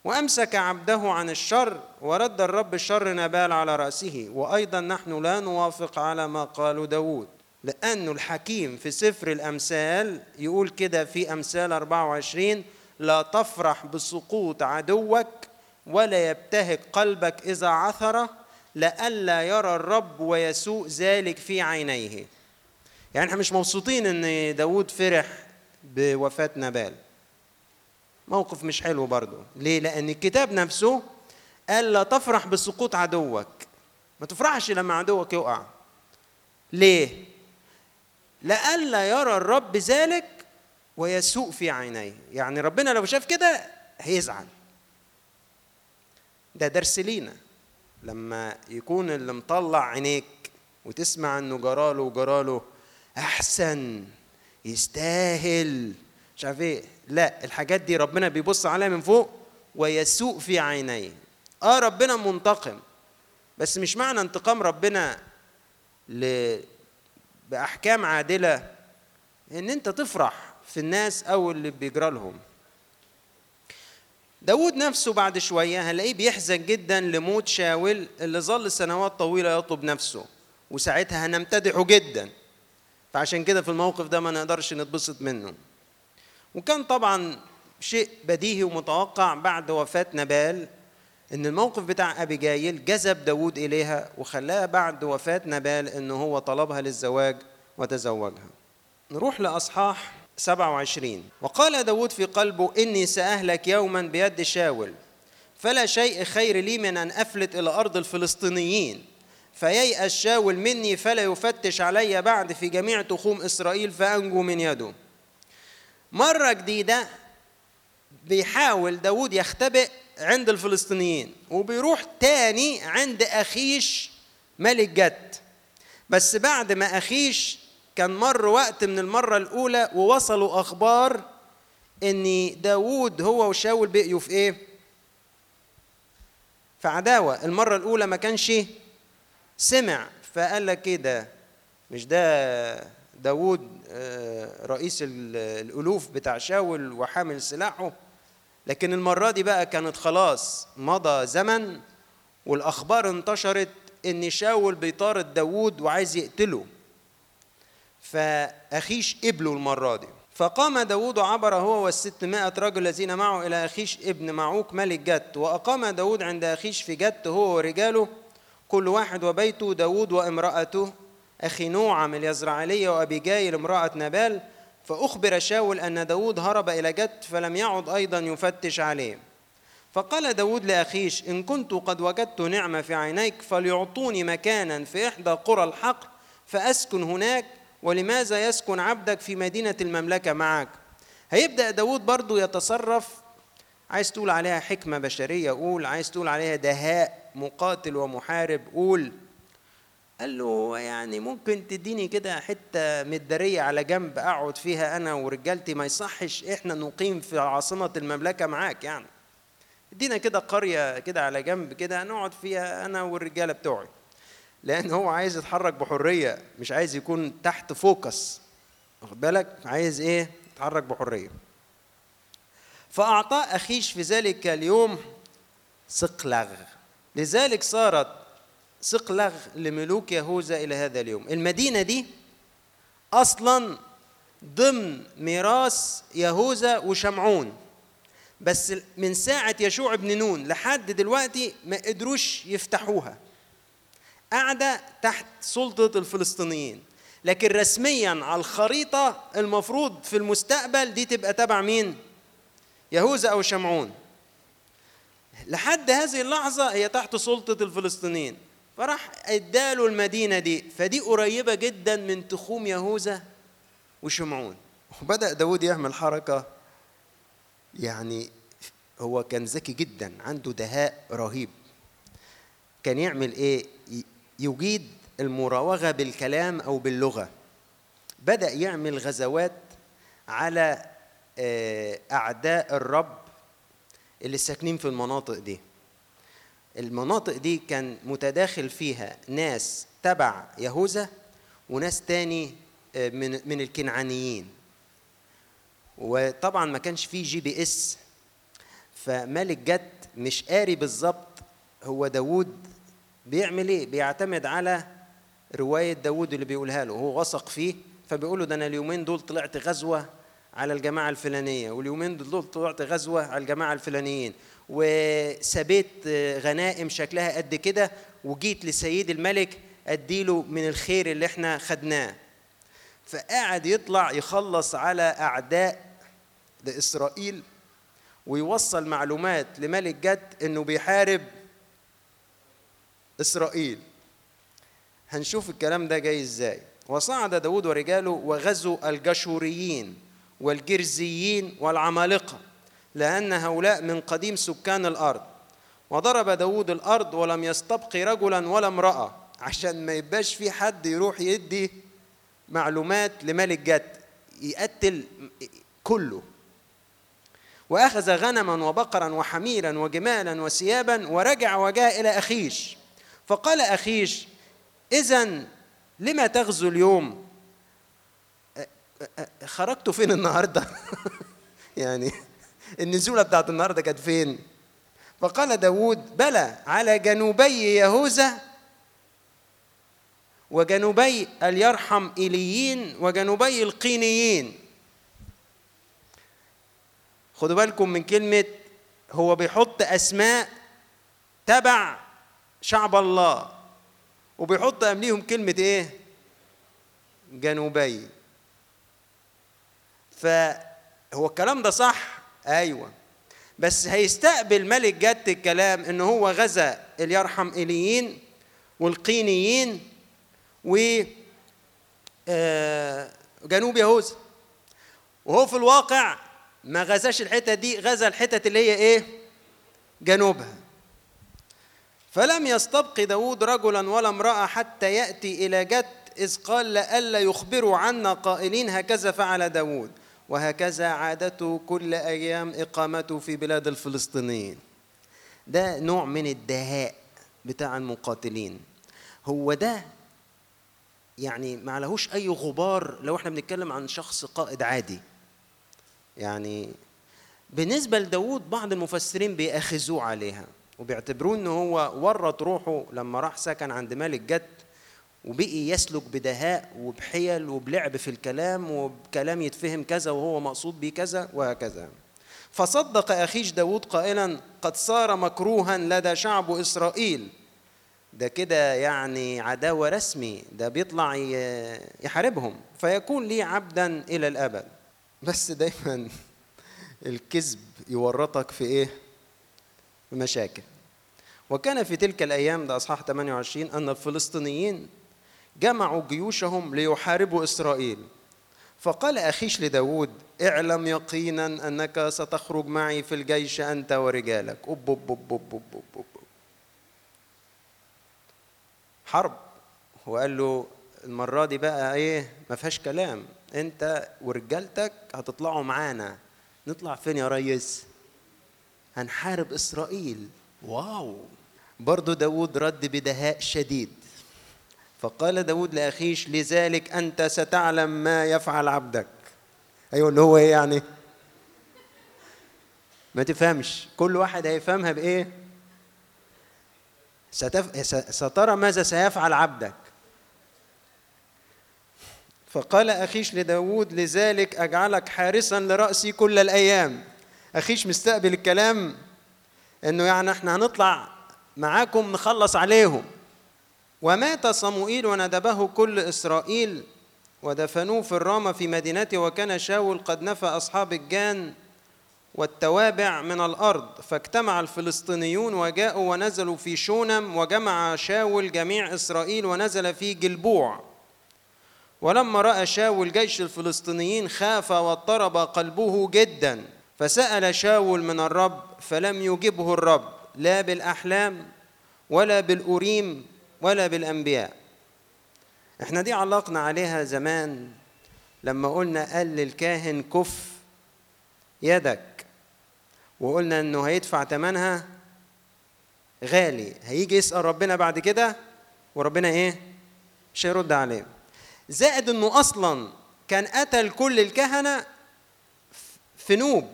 وأمسك عبده عن الشر ورد الرب الشر نبال على رأسه وأيضا نحن لا نوافق على ما قاله داود لأنه الحكيم في سفر الأمثال يقول كده في أمثال 24 لا تفرح بسقوط عدوك ولا يبتهج قلبك إذا عثر لئلا يرى الرب ويسوء ذلك في عينيه. يعني إحنا مش مبسوطين إن داود فرح بوفاة نبال. موقف مش حلو برضه. ليه؟ لأن الكتاب نفسه قال لا تفرح بسقوط عدوك. ما تفرحش لما عدوك يقع. ليه؟ لئلا يرى الرب ذلك ويسوء في عينيه. يعني ربنا لو شاف كده هيزعل. ده درس لينا. لما يكون اللي مطلع عينيك وتسمع إنه جراله وجراله أحسن يستاهل. مش عارف إيه لا الحاجات دي ربنا بيبص عليها من فوق ويسوء في عينيه. آه ربنا منتقم بس مش معنى انتقام ربنا ل... بأحكام عادلة إن أنت تفرح في الناس أو اللي بيجرى لهم. داود نفسه بعد شوية هنلاقيه بيحزن جدا لموت شاول اللي ظل سنوات طويلة يطلب نفسه وساعتها هنمتدحه جدا. فعشان كده في الموقف ده ما نقدرش نتبسط منه. وكان طبعا شيء بديهي ومتوقع بعد وفاة نبال إن الموقف بتاع ابيجايل جذب داود إليها وخلاها بعد وفاة نبال إن هو طلبها للزواج وتزوجها. نروح لأصحاح 27 وقال داود في قلبه إني سأهلك يوما بيد شاول فلا شيء خير لي من أن أفلت إلى أرض الفلسطينيين. فييأس شاول مني فلا يفتش علي بعد في جميع تخوم إسرائيل فأنجو من يده. مرة جديدة بيحاول داود يختبئ عند الفلسطينيين وبيروح تاني عند أخيش ملك جد. بس بعد ما أخيش كان مر وقت من المرة الأولى ووصلوا أخبار إن داوود هو وشاول بقيوا في إيه؟ في عداوة. المرة الأولى ما كانش سمع فقال لك إيه ده؟ مش ده داوود آه، رئيس الألوف بتاع شاول وحامل سلاحه. لكن المرة دي بقى كانت خلاص مضى زمن والأخبار انتشرت إن شاول بيطارد داوود وعايز يقتله. فأخيش قبله المرة دي. فقام داود عبر هو والستمائة رجل الذين معه إلى أخيش ابن معوك ملك جت. وأقام داود عند أخيش في جت هو ورجاله كل واحد وبيته داود وامرأته. أخي نوعم اليزرعلية وأبيجايل امرأة نبال فأخبر شاول أن داود هرب إلى جت فلم يعد أيضا يفتش عليه. فقال داود لأخيش إن كنت قد وجدت نعمة في عينيك فليعطوني مكانا في إحدى قرى الحق فأسكن هناك ولماذا يسكن عبدك في مدينة المملكة معك؟ هيبدأ داود برضو يتصرف عايز تقول عليها حكمة بشرية؟ قول عايز تقول عليها دهاء مقاتل ومحارب؟ قول. قال له يعني ممكن تديني كده حتة مدارية على جنب أقعد فيها أنا ورجالتي ما يصحش إحنا نقيم في عاصمة المملكة معاك يعني. ادينا كده قرية كده على جنب كده نقعد فيها أنا والرجالة بتوعي. لأن هو عايز يتحرك بحرية مش عايز يكون تحت فوكس. واخد بالك؟ عايز إيه؟ يتحرك بحرية. فاعطاه أخيش في ذلك اليوم صقلغ لذلك صارت صقلغ لملوك يهوذا إلى هذا اليوم. المدينة دي أصلا ضمن ميراث يهوذا وشمعون. بس من ساعة يشوع بن نون لحد دلوقتي ما قدروش يفتحوها. قاعدة تحت سلطة الفلسطينيين. لكن رسميا على الخريطة المفروض في المستقبل دي تبقى تبع مين؟ يهوذا أو شمعون. لحد هذه اللحظة هي تحت سلطة الفلسطينيين. فراح اداله المدينة دي فدي قريبة جدا من تخوم يهوذا وشمعون. وبدأ داود يعمل حركة يعني هو كان ذكي جدا عنده دهاء رهيب. كان يعمل إيه؟ يجيد المراوغة بالكلام أو باللغة. بدأ يعمل غزوات على آه، أعداء الرب اللي ساكنين في المناطق دي. المناطق دي كان متداخل فيها ناس تبع يهوذا وناس تاني آه، من من الكنعانيين. وطبعا ما كانش فيه GPS فملك جد مش قاري بالظبط هو داوود بيعمل إيه؟ بيعتمد على رواية داوود اللي بيقولها له. هو وثق فيه فبيقول له ده أنا اليومين دول طلعت غزوة على الجماعة الفلانية واليومين دول طلعت غزوة على الجماعة الفلانيين. وسبيت غنائم شكلها قد كده وجيت لسيد الملك أديله من الخير اللي إحنا خدناه. فقاعد يطلع يخلص على أعداء لإسرائيل ويوصل معلومات لملك جد إنه بيحارب إسرائيل. هنشوف الكلام ده جاي إزاي. وصعد داود ورجاله وغزوا الجشوريين والجرزيين والعمالقة. لأن هؤلاء من قديم سكان الأرض. وضرب داود الأرض ولم يستبق رجلا ولا امرأة عشان ما يبقاش في حد يروح يدي معلومات لملك جد يقتل كله. وأخذ غنما وبقرا وحميرا وجمالا وثيابا ورجع وجاء إلى أخيش. فقال أخيش إذا لما تغزو اليوم؟ خرجتوا فين النهارده؟ يعني النزولة بتاعت النهارده كانت فين فقال داود بلى على جنوبي يهوذا وجنوبي اليرحم إليين وجنوبي القينيين خدوا بالكم من كلمة هو بيحط أسماء تبع شعب الله وبيحط قبليهم كلمة إيه؟ جنوبي فهو الكلام ده صح؟ أيوه. بس هيستقبل ملك جد الكلام إن هو غزا اليرحم إليين والقينيين و آه، جنوب يهوذا. وهو في الواقع ما غزاش الحتة دي غزا الحتت اللي هي إيه؟ جنوبها. فلم يستبق داود رجلا ولا امرأة حتى يأتي إلى جت إذ قال لئلا يخبروا عنا قائلين هكذا فعل داود. وهكذا عادته كل أيام إقامته في بلاد الفلسطينيين. ده نوع من الدهاء بتاع المقاتلين. هو ده يعني ما لهوش أي غبار لو إحنا بنتكلم عن شخص قائد عادي. يعني بالنسبة لداود بعض المفسرين بيأخذوه عليها وبيعتبروه إن هو ورط روحه لما راح سكن عند ملك جد وبقي يسلك بدهاء وبحيل وبلعب في الكلام وبكلام يتفهم كذا وهو مقصود بيه كذا وهكذا. فصدق أخيش داود قائلا قد صار مكروها لدى شعب إسرائيل. ده كده يعني عداوة رسمي ده بيطلع يحاربهم. فيكون لي عبدا إلى الأبد. بس دايما الكذب يورطك في إيه؟ في مشاكل. وكان في تلك الأيام ده أصحاح 28 أن الفلسطينيين جمعوا جيوشهم ليحاربوا إسرائيل. فقال أخيش لداود اعلم يقينا أنك ستخرج معي في الجيش أنت ورجالك. أب أب أب أب أب أب أب. حرب. وقال له المرة دي بقى إيه؟ ما فيهاش كلام. أنت ورجالتك هتطلعوا معانا. نطلع فين يا ريس؟ هنحارب إسرائيل. wow. برضو داود رد بدهاء شديد. فقال داود لأخيش لذلك أنت ستعلم ما يفعل عبدك. أيوة اللي هو إيه يعني؟ ما تفهمش. كل واحد هيفهمها بإيه؟ ستف... سترى ماذا سيفعل عبدك. فقال أخيش لداود لذلك أجعلك حارسا لرأسي كل الأيام. أخيش مستقبل الكلام إنه يعني إحنا هنطلع معاكم نخلص عليهم. ومات صموئيل وندبه كل إسرائيل ودفنوه في الرامة في مدينته وكان شاول قد نفى أصحاب الجان والتوابع من الأرض فاجتمع الفلسطينيون وجاءوا ونزلوا في شونم وجمع شاول جميع إسرائيل ونزل في جلبوع. ولما رأى شاول جيش الفلسطينيين خاف واضطرب قلبه جدا فسأل شاول من الرب فلم يجبه الرب لا بالأحلام ولا بالأوريم ولا بالأنبياء. إحنا دي علقنا عليها زمان لما قلنا قال للكاهن كف يدك وقلنا إنه هيدفع ثمنها غالي هيجي يسأل ربنا بعد كده وربنا إيه؟ مش هيرد عليه. زائد إنه أصلا كان قتل كل الكهنة في نوب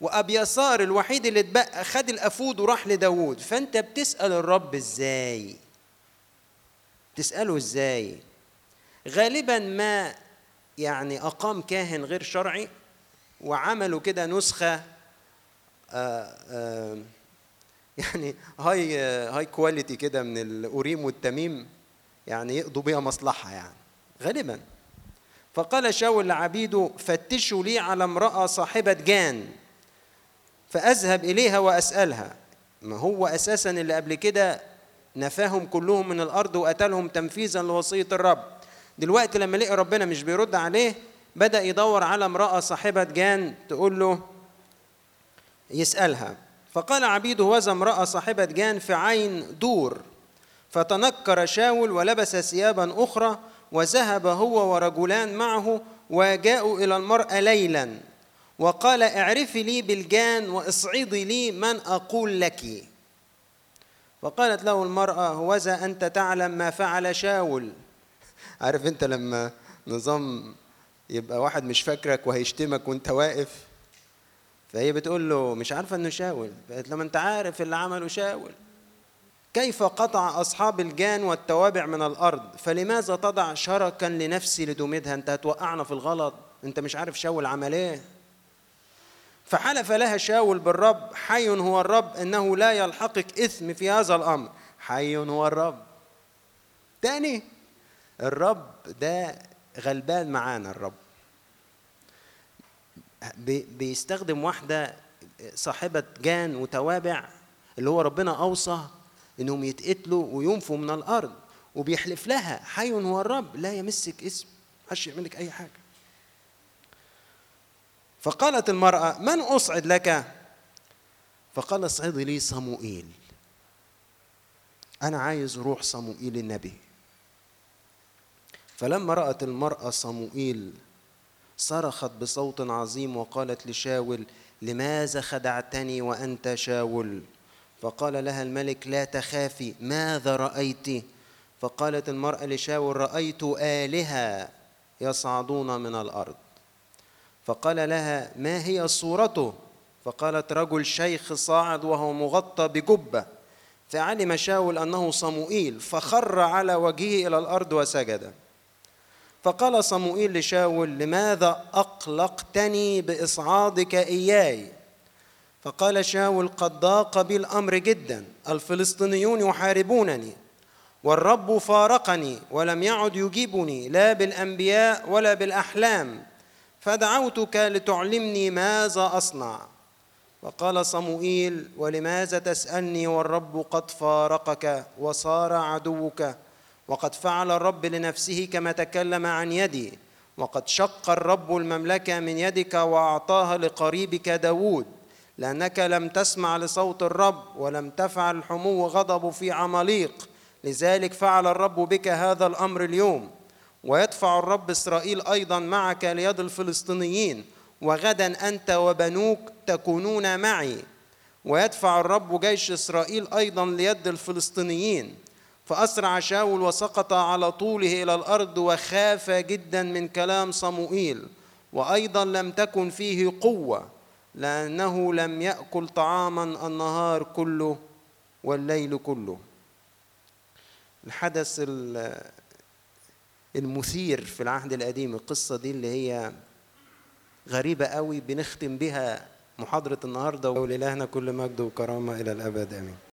وأبيثار الوحيد اللي اتبقى خد الأفود وراح لداوود. فأنت بتسأل الرب إزاي؟ تسأله إزاي؟ غالبا ما يعني أقام كاهن غير شرعي وعملوا كده نسخة آآ آآ يعني high high quality كده من الأوريم والتميم يعني يقضوا بيها مصلحة يعني غالبا. فقال شاول لعبيده فتشوا لي على امرأة صاحبة جان فأذهب إليها وأسألها. ما هو أساسا اللي قبل كده نفاهم كلهم من الأرض وقتلهم تنفيذا لوصية الرب. دلوقتي لما لقي ربنا مش بيرد عليه بدأ يدور على امرأة صاحبة جان تقول له يسألها. فقال عبيده وذا امرأة صاحبة جان في عين دور. فتنكر شاول ولبس ثيابا أخرى وذهب هو ورجلان معه وجاءوا إلى المرأة ليلا. وقال اعرفي لي بالجان وأصعدي لي من أقول لك. فقالت له المرأة هوذا أنت تعلم ما فعل شاول. عارف أنت لما نظام يبقى واحد مش فاكرك وهيشتمك وأنت واقف؟ فهي بتقول له مش عارفة إنه شاول. فقالت له أنت عارف اللي عمله شاول. كيف قطع أصحاب الجان والتوابع من الأرض؟ فلماذا تضع شركا لنفسي لدمدها أنت هتوقعنا في الغلط. أنت مش عارف شاول عمل إيه. فحلف لها شاول بالرب حي هو الرب إنه لا يلحقك إثم في هذا الأمر. حي هو الرب. تاني الرب ده غلبان معانا الرب. بيستخدم واحدة صاحبة جان وتوابع اللي هو ربنا أوصى إنهم يتقتلوا وينفوا من الأرض وبيحلف لها حي هو الرب لا يمسك اسم محدش يعمل لك أي حاجة. فقالت المرأة من أصعد لك? فقال اصعدي لي صموئيل. أنا عايز روح صموئيل النبي. فلما رأت المرأة صموئيل صرخت بصوت عظيم وقالت لشاول لماذا خدعتني وأنت شاول؟ فقال لها الملك لا تخافي. ماذا رأيت؟ فقالت المرأة لشاول رأيت آلهة يصعدون من الأرض. فقال لها ما هي صورته؟ فقالت رجل شيخ صاعد وهو مغطى بجبة. فعلم شاول أنه صموئيل فخر على وجهه إلى الأرض وسجد. فقال صموئيل لشاول لماذا أقلقتني بإصعادك إياي؟ فقال شاول قد ضاق بي الأمر جدا الفلسطينيون يحاربونني والرب فارقني ولم يعد يجيبني لا بالأنبياء ولا بالأحلام. فدعوتك لتعلمني ماذا أصنع. فقال صموئيل ولماذا تسألني والرب قد فارقك وصار عدوك؟ وقد فعل الرب لنفسه كما تكلم عن يدي. وقد شق الرب المملكة من يدك وأعطاها لقريبك داود. لأنك لم تسمع لصوت الرب ولم تفعل حمو غضب في عماليق. لذلك فعل الرب بك هذا الأمر اليوم. ويدفع الرب إسرائيل أيضا معك ليد الفلسطينيين وغدا أنت وبنوك تكونون معي. ويدفع الرب جيش إسرائيل أيضا ليد الفلسطينيين. فأسرع شاول وسقط على طوله إلى الأرض وخاف جدا من كلام صموئيل. وأيضا لم تكن فيه قوة لأنه لم يأكل طعاما النهار كله والليل كله. الحدث المثير في العهد القديم القصة دي اللي هي غريبة قوي بنختم بها محاضرة النهاردة. ولإلهنا كل مجد وكرامة إلى الأبد آمين.